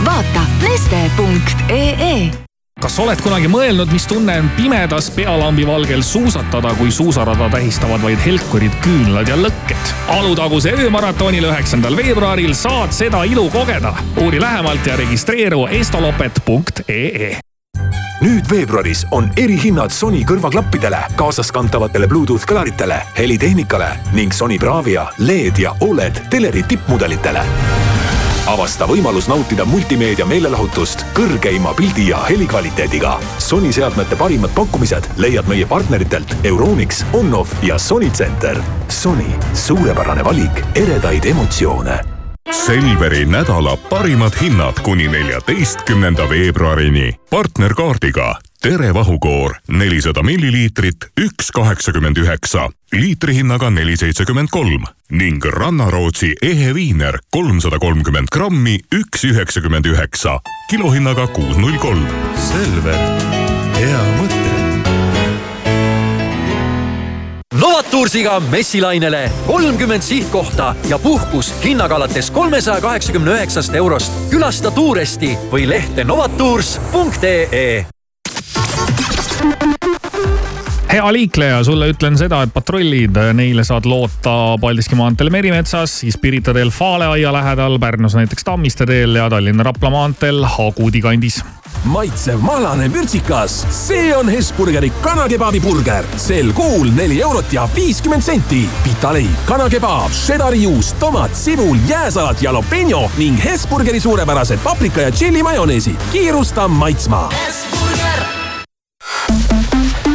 vaata neste.ee kas oled kunagi mõelnud, mis tunne on pimedas pealambi valgel suusatada, kui suusarada tähistavad vaid helkurid, küünlad ja lõkked? Alutaguse öömaratonil üheksandal veebruaril saad seda ilu kogeda. uuri lähemalt ja registreeru estolopet.ee nüüd veebruaris on erihinnad Sony kõrvaklappidele, kaasaskantavatele Bluetooth kõlaritele, helitehnikale ning Sony Bravia, LED ja Oled teleri tippmudelitele. avasta võimalus nautida multimeedia meelelahutust kõrgeima pildi ja helikvaliteediga. Sony seadmete parimad pakkumised leiad meie partneritelt Euronix, Onnof ja Sony Center. Sony, suurepärane valik eredaid emotsioone Selveri nädala parimad hinnad kuni neljateistkümnenda veebruarini. partnerkaardiga Tere vahukoor nelisada milliliitrit, üks kaheksakümmend üheksa, liitrihinnaga neli seitsekümmend kolm. Ning Rannarootsi ehe viiner kolmsada kolmkümmend grammi, üks üheksakümmend üheksa, kilohinnaga kuus null kolm. Selver, hea mõte Novatursiga messilainele kolmkümmend sihtkohta ja puhkus hinnaga alates kolmesaja kaheksakümne üheksast eurost. külasta Tuuresti või lehte novatours.ee hea liikleja, sulle ütlen seda, et patrullid, neile saad loota Paldiski maanteel Merimetsas, siis Pirita teel Faaleaia lähedal, Pärnus näiteks Tammiste teel ja Tallinna-Rapla maanteel Hagudi kandis maitsev mahlane vürtsikas, see on Hesburgeri kanakebabi burger. sel kuul neli eurot ja viiskümmend senti. pitaleib, kanakebaab, šedari juust, tomat, sibul, jääsalat, jalapeno ning Hesburgeri suurepärased paprika ja tšilli majoneesid. kiirusta maitsma. hommikuprogramm.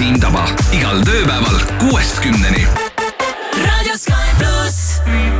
Siim Taba igal tööpäeval kuuest kümneni. Radio Sky pluss.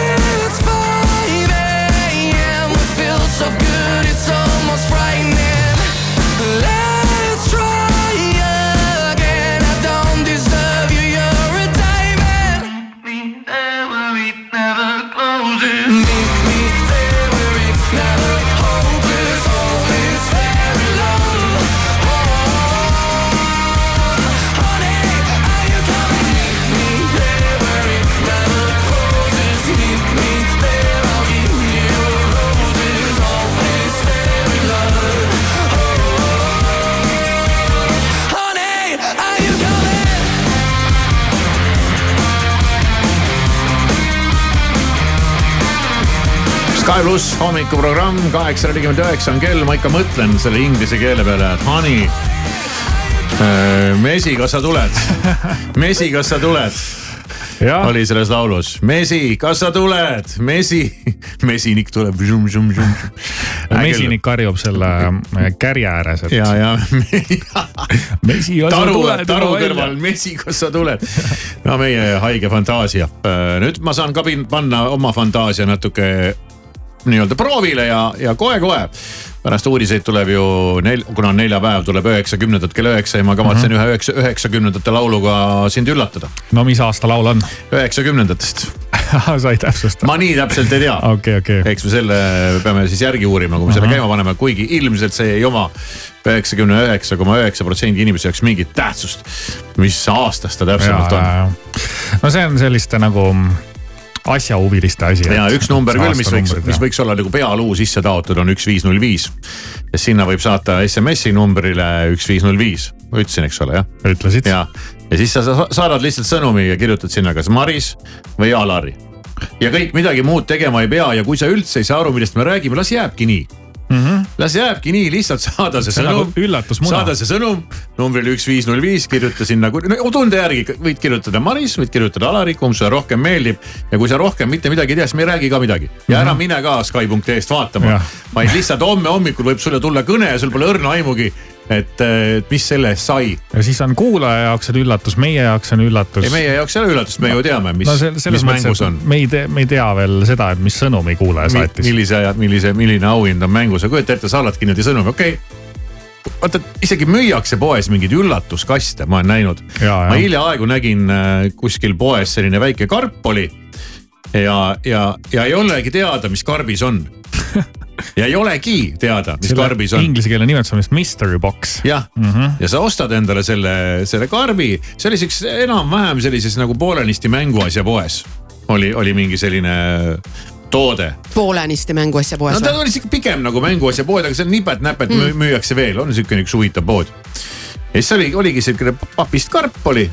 Pluss hommikuprogramm, kaheksa nelikümmend üheksa on kell, ma ikka mõtlen selle inglise keele peale, et honey. Mesi, kas sa tuled? Mesi, kas sa tuled? oli selles laulus, Mesi, kas sa tuled? Mesi, mesinik tuleb. mesinik karjub selle äh, kärje ääres, et. ja, ja mesi, kas sa tuled taru kõrval, mesi, kas sa tuled? no meie haige fantaasia. nüüd ma saan ka panna oma fantaasia natuke nii-öelda proovile ja, ja kohe-kohe pärast uudiseid tuleb ju nel-, kuna on neljapäev, tuleb üheksakümnendat kell üheksa ja ma kavatsen Mhm. ühe üheksa, üheksakümnendate lauluga sind üllatada. no mis aasta laul on? üheksakümnendatest sa ei täpsusta? ma nii täpselt ei tea. okei, okei. eks me selle peame siis järgi uurima, kui me selle Ahah. käima paneme, kuigi ilmselt see ei oma üheksakümne üheksa koma üheksa protsendi inimese jaoks mingit tähtsust. mis aastast ta täpsemalt on. no see on selliste nagu asjahuviliste asi. ja üks number küll, mis võiks, mis võiks olla nagu pealuu sisse taotud, on üks, viis, null, viis. ja sinna võib saata SMS-i numbrile üks, viis, null, viis. ma ütlesin, eks ole, jah? ütlesid. ja, ja siis sa- saadad lihtsalt sõnumi ja kirjutad sinna kas Maris või Alari. ja kõik midagi muud tegema ei pea ja kui sa üldse ei saa aru, millest me räägime, las jääbki nii mm. -hmm. las jääbki nii, lihtsalt saada see See sõnum üllatusmuna. saada see sõnum numbrile üks, viis, null, viis, kirjuta sinna, no tunde järgi võid kirjutada Maris, võid kirjutada Alari, kumb sulle rohkem meeldib. ja kui sa rohkem mitte midagi ei tea, siis me ei räägi ka midagi ja ära mine ka Skype.ee-st vaatama vaid lihtsalt homme hommikul võib sulle tulla kõne ja sul pole õrna aimugi, et, mis selle eest sai. ja siis on kuulaja jaoks on üllatus, meie jaoks on üllatus. ei, meie jaoks ei ole üllatust, me ju teame, mis no mis mängus on me ei tea, me ei tea veel seda, et mis sõnumi kuulaja saatis. millise, millise, milline auhind on mängus ja kujuta ette, saadadki niimoodi sõnumi, okei okay. vaata, isegi müüakse poes mingeid üllatuskaste, ma olen näinud. ma hiljaaegu nägin äh, kuskil poes selline väike karp oli. ja, ja, ja ei olegi teada, mis karbis on ja ei olegi teada, mis Selle karbis on. Inglise keele nimetus on vist mystery box. jah mm, -hmm. ja sa ostad endale selle, selle karbi, see oli siukses enam-vähem sellises nagu poolenisti mänguasja poes. oli, oli mingi selline toode poolenisti mänguasja poes no ta oli siuke pigem nagu mänguasja pood, aga seal nipet-näpet Mm. mm. müüakse veel, on siukene üks huvitav pood. ja siis oli, oligi siukene papist karp oli,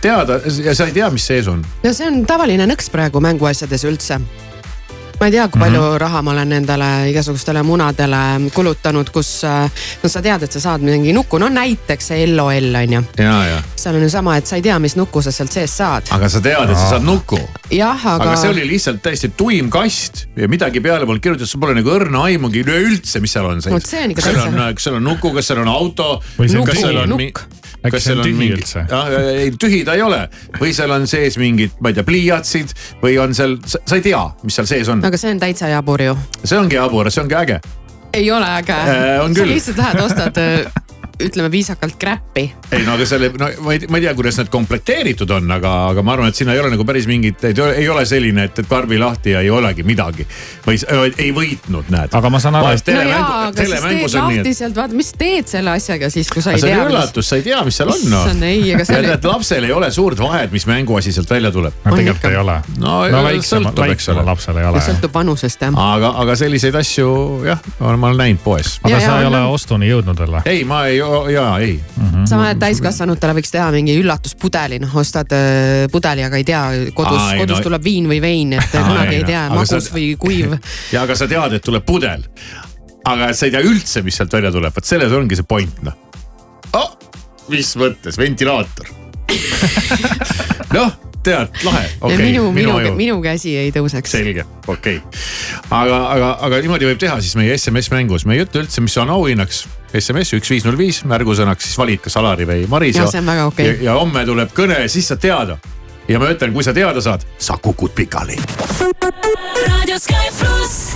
teada ja sa ei tea, mis sees on. no see on tavaline nõks praegu mänguasjades üldse ma ei tea, kui palju mm -hmm. raha ma olen nendele igasugustele munadele kulutanud, kus äh, no sa tead, et sa saad mingi nuku, no näiteks see LOL on ju. ja, ja. seal on ju sama, et sa ei tea, mis nuku sa sealt seest saad. aga sa tead, et sa saad nuku. jah, aga. aga see oli lihtsalt täiesti tuim kast ja midagi peale polnud kirjutatud, sul pole nagu õrna aimugi üleüldse, mis seal on sees. Vot see on ikka kas seal täitsa- on, kas seal on nuku, kas seal on auto, Või see on kas seal on, nukk. Äkki see on tühi üldse? ei, tühi ta ei ole või seal on sees mingid, ma ei tea, pliiatsid või on seal, sa ei tea, mis seal sees on. aga see on täitsa jabur ju. see ongi jabur, see ongi äge. ei ole äge Äh, sa lihtsalt lähed, ostad äh, ütleme viisakalt crap'i. ei no aga selle, no ma ei, ma ei tea, kuidas need komplekteeritud on, aga, aga ma arvan, et siin ei ole nagu päris mingit, ei ole selline, et, et karbi lahti ja ei olegi midagi. või ei, võitnud, näed. aga ma saan aru, et no jaa, aga siis teed lahti sealt, vaata, mis teed selle asjaga siis, kui sa ei see tea on. üllatus, sa ei tea, mis seal on no.. Issand, ei, aga see oli- et lapsel ei ole suurt vahet, mis mänguasi sealt välja tuleb. no tegelikult ei ole. no, no no väiksema, sõltub, eks ole lapsel ei ole. sõltub vanusest jah. aga, aga selliseid asju jah, ma olen näinud poes. aga Ja, sa ja, ei ole ostuni jõudnud veel või? ei, ma ei, jaa, ei. sama, et täiskasvanutele võiks teha mingi üllatuspudeli, noh ostad äh, pudeli, aga ei tea, kodus ei, kodus no- tuleb viin või vein, et Aa, kunagi ei, ei no, tea, aga magus sa- või kuiv. ja aga sa tead, et tuleb pudel. aga sa ei tea üldse, mis sealt välja tuleb, vot selles ongi see point noh oh,. mis mõttes, ventilaator. noh, tead, lahe, okei ja minu, minu, aju. minu käsi ei tõuseks. selge, okei okay.. aga, aga, aga niimoodi võib teha siis meie SMS-mängus, me ei ütle üldse, mis on auhinnaks. SMS üks viis null viis, märgusõnaks siis valid kas Alari või Maris. Jah, see on väga okei. ja, ja homme tuleb kõne ja siis saad teada. ja ma ütlen, kui sa teada saad, sa kukud pikali. raadio Sky pluss.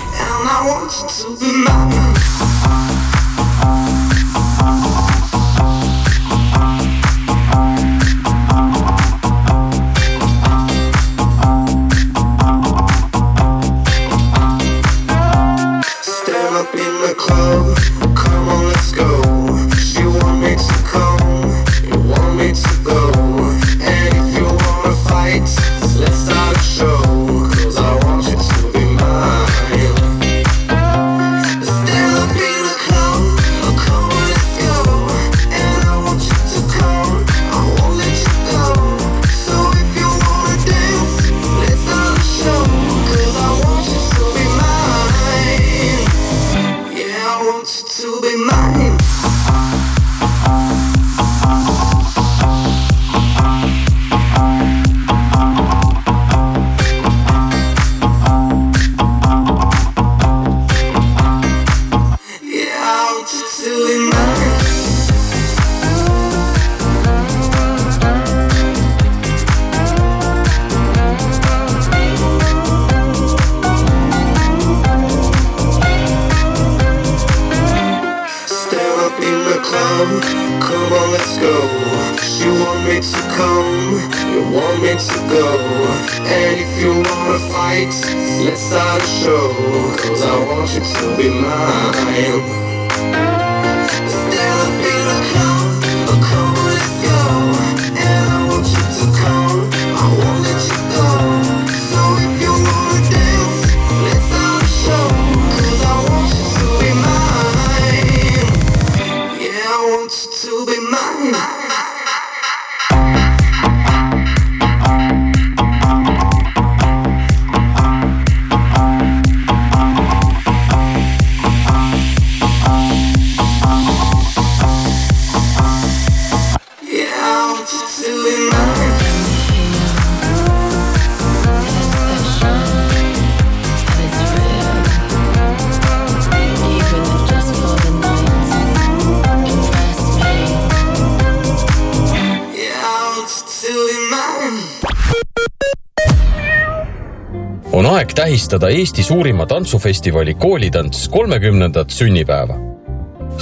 Tähistada Eesti suurima tantsufestivali Koolitants kolmekümnendat sünnipäeva.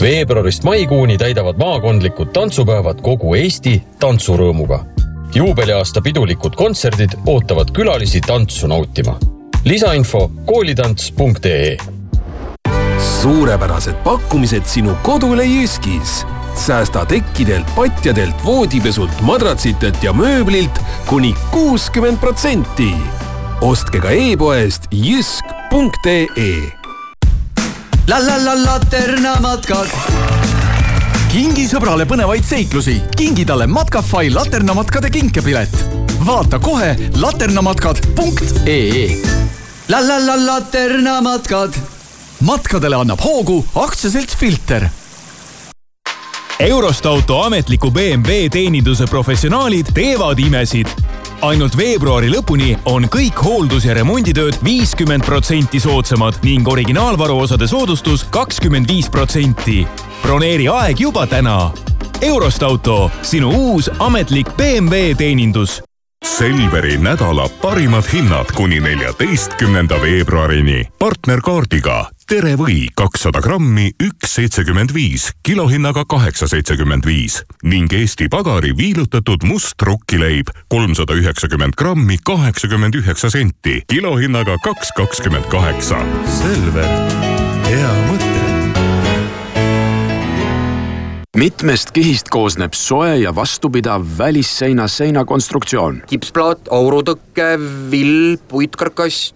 veebruarist maikuuni täidavad maakondlikud tantsupäevad kogu Eesti tantsurõõmuga. juubeliaasta pidulikud kontserdid ootavad külalisi tantsu nautima. lisainfo koolitants.ee suurepärased pakkumised sinu kodule Jyskis. säästa tekkidelt, patjadelt, voodipesult, madratsitelt ja mööblilt kuni kuuskümmend protsenti. Ostke ka e-poest jysk.ee la la la Laterna matkad. kingi sõbrale põnevaid seiklusi, kingi talle Matkafai laternamatkade kinkepilet. vaata kohe laternamatkad.ee. la la la Laterna matkad. matkadele annab hoogu aktsiaselts Filter Eurostauto ametliku BMW teeninduse professionaalid teevad imesid. Ainult veebruari lõpuni on kõik hooldus- ja remonditööd viiskümmend protsenti soodsamad ning originaalvaruosade soodustus kakskümmend viis protsenti. broneeri aeg juba täna. Eurost auto, sinu uus ametlik BMW teenindus Selveri nädala parimad hinnad kuni neljateistkümnenda veebruarini. partnerkaardiga Tere või kakssada grammi, üks seitsekümmend viis, kilohinnaga kaheksa seitsekümmend viis ning Eesti Pagari viilutatud must rukkileib kolmsada üheksakümmend grammi, kaheksakümmend üheksa senti, kilohinnaga kaks kakskümmend kaheksa. Selver, hea mõte mitmest kihist koosneb soe ja vastupidav välisseina seinakonstruktsioon. kipsplaat, aurutõke, vill, puitkarkass,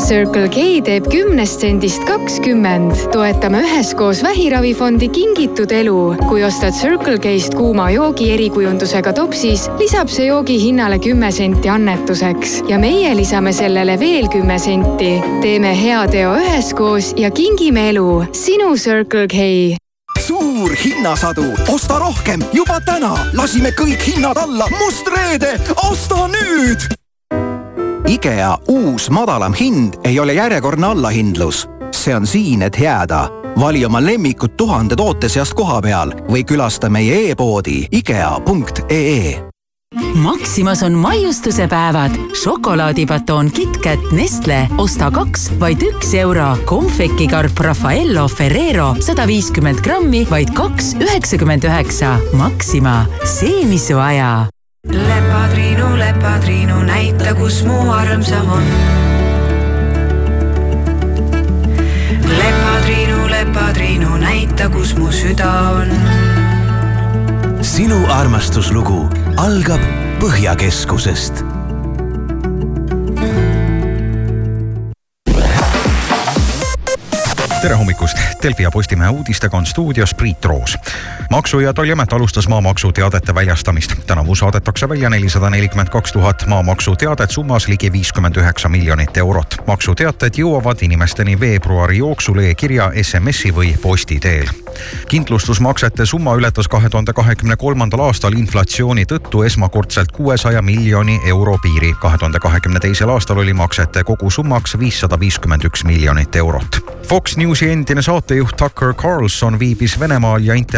Circle K teeb kümnest sendist kakskümmend. toetame üheskoos Vähiravifondi Kingitud elu. kui ostad Circle K-st kuuma joogi erikujundusega topsis, lisab see joogi hinnale kümme senti annetuseks ja meie lisame sellele veel kümme senti. teeme hea teo üheskoos ja kingime elu. sinu Circle K suur hinnasadu, osta rohkem juba täna, lasime kõik hinnad alla, must reede, osta nüüd IKEA uus madalam hind ei ole järjekordne allahindlus. see on siin, et jääda. vali oma lemmikud tuhande toote seast koha peal või külasta meie e-poodi ikea.ee Maximas on maiustuse päevad. šokolaadibatoon KitKat Nestle, osta kaks, vaid üks euro. konfekikarp Raffaello Ferrero sada viiskümmend grammi, vaid kaks üheksakümmend üheksa. Maxima, see, mis su aja lepatriinu, lepatriinu, näita, kus mu armsam on. lepatriinu, lepatriinu, näita, kus mu süda on. sinu armastuslugu algab Põhjakeskusest tere hommikust, Delfi ja Postimehe uudistega on stuudios Priit Roos. maksu- ja Tolliamet alustas maamaksuteadete väljastamist. tänavu saadetakse välja nelisada nelikümmend kaks tuhat maamaksuteadet summas ligi viiskümmend üheksa miljonit eurot. maksuteated jõuavad inimesteni veebruari jooksul e-kirja, SMS-i või posti teel. kindlustusmaksete summa ületas kahe tuhande kahekümne kolmandal aastal inflatsiooni tõttu esmakordselt kuuesaja miljoni euro piiri. kahe tuhande kahekümne teisel aastal oli maksete kogusummaks viissada viiskümmend üks miljonit eurot. Fox Newsi endine saatejuht Tucker Carlson viibis Venemaal ja intervjueeris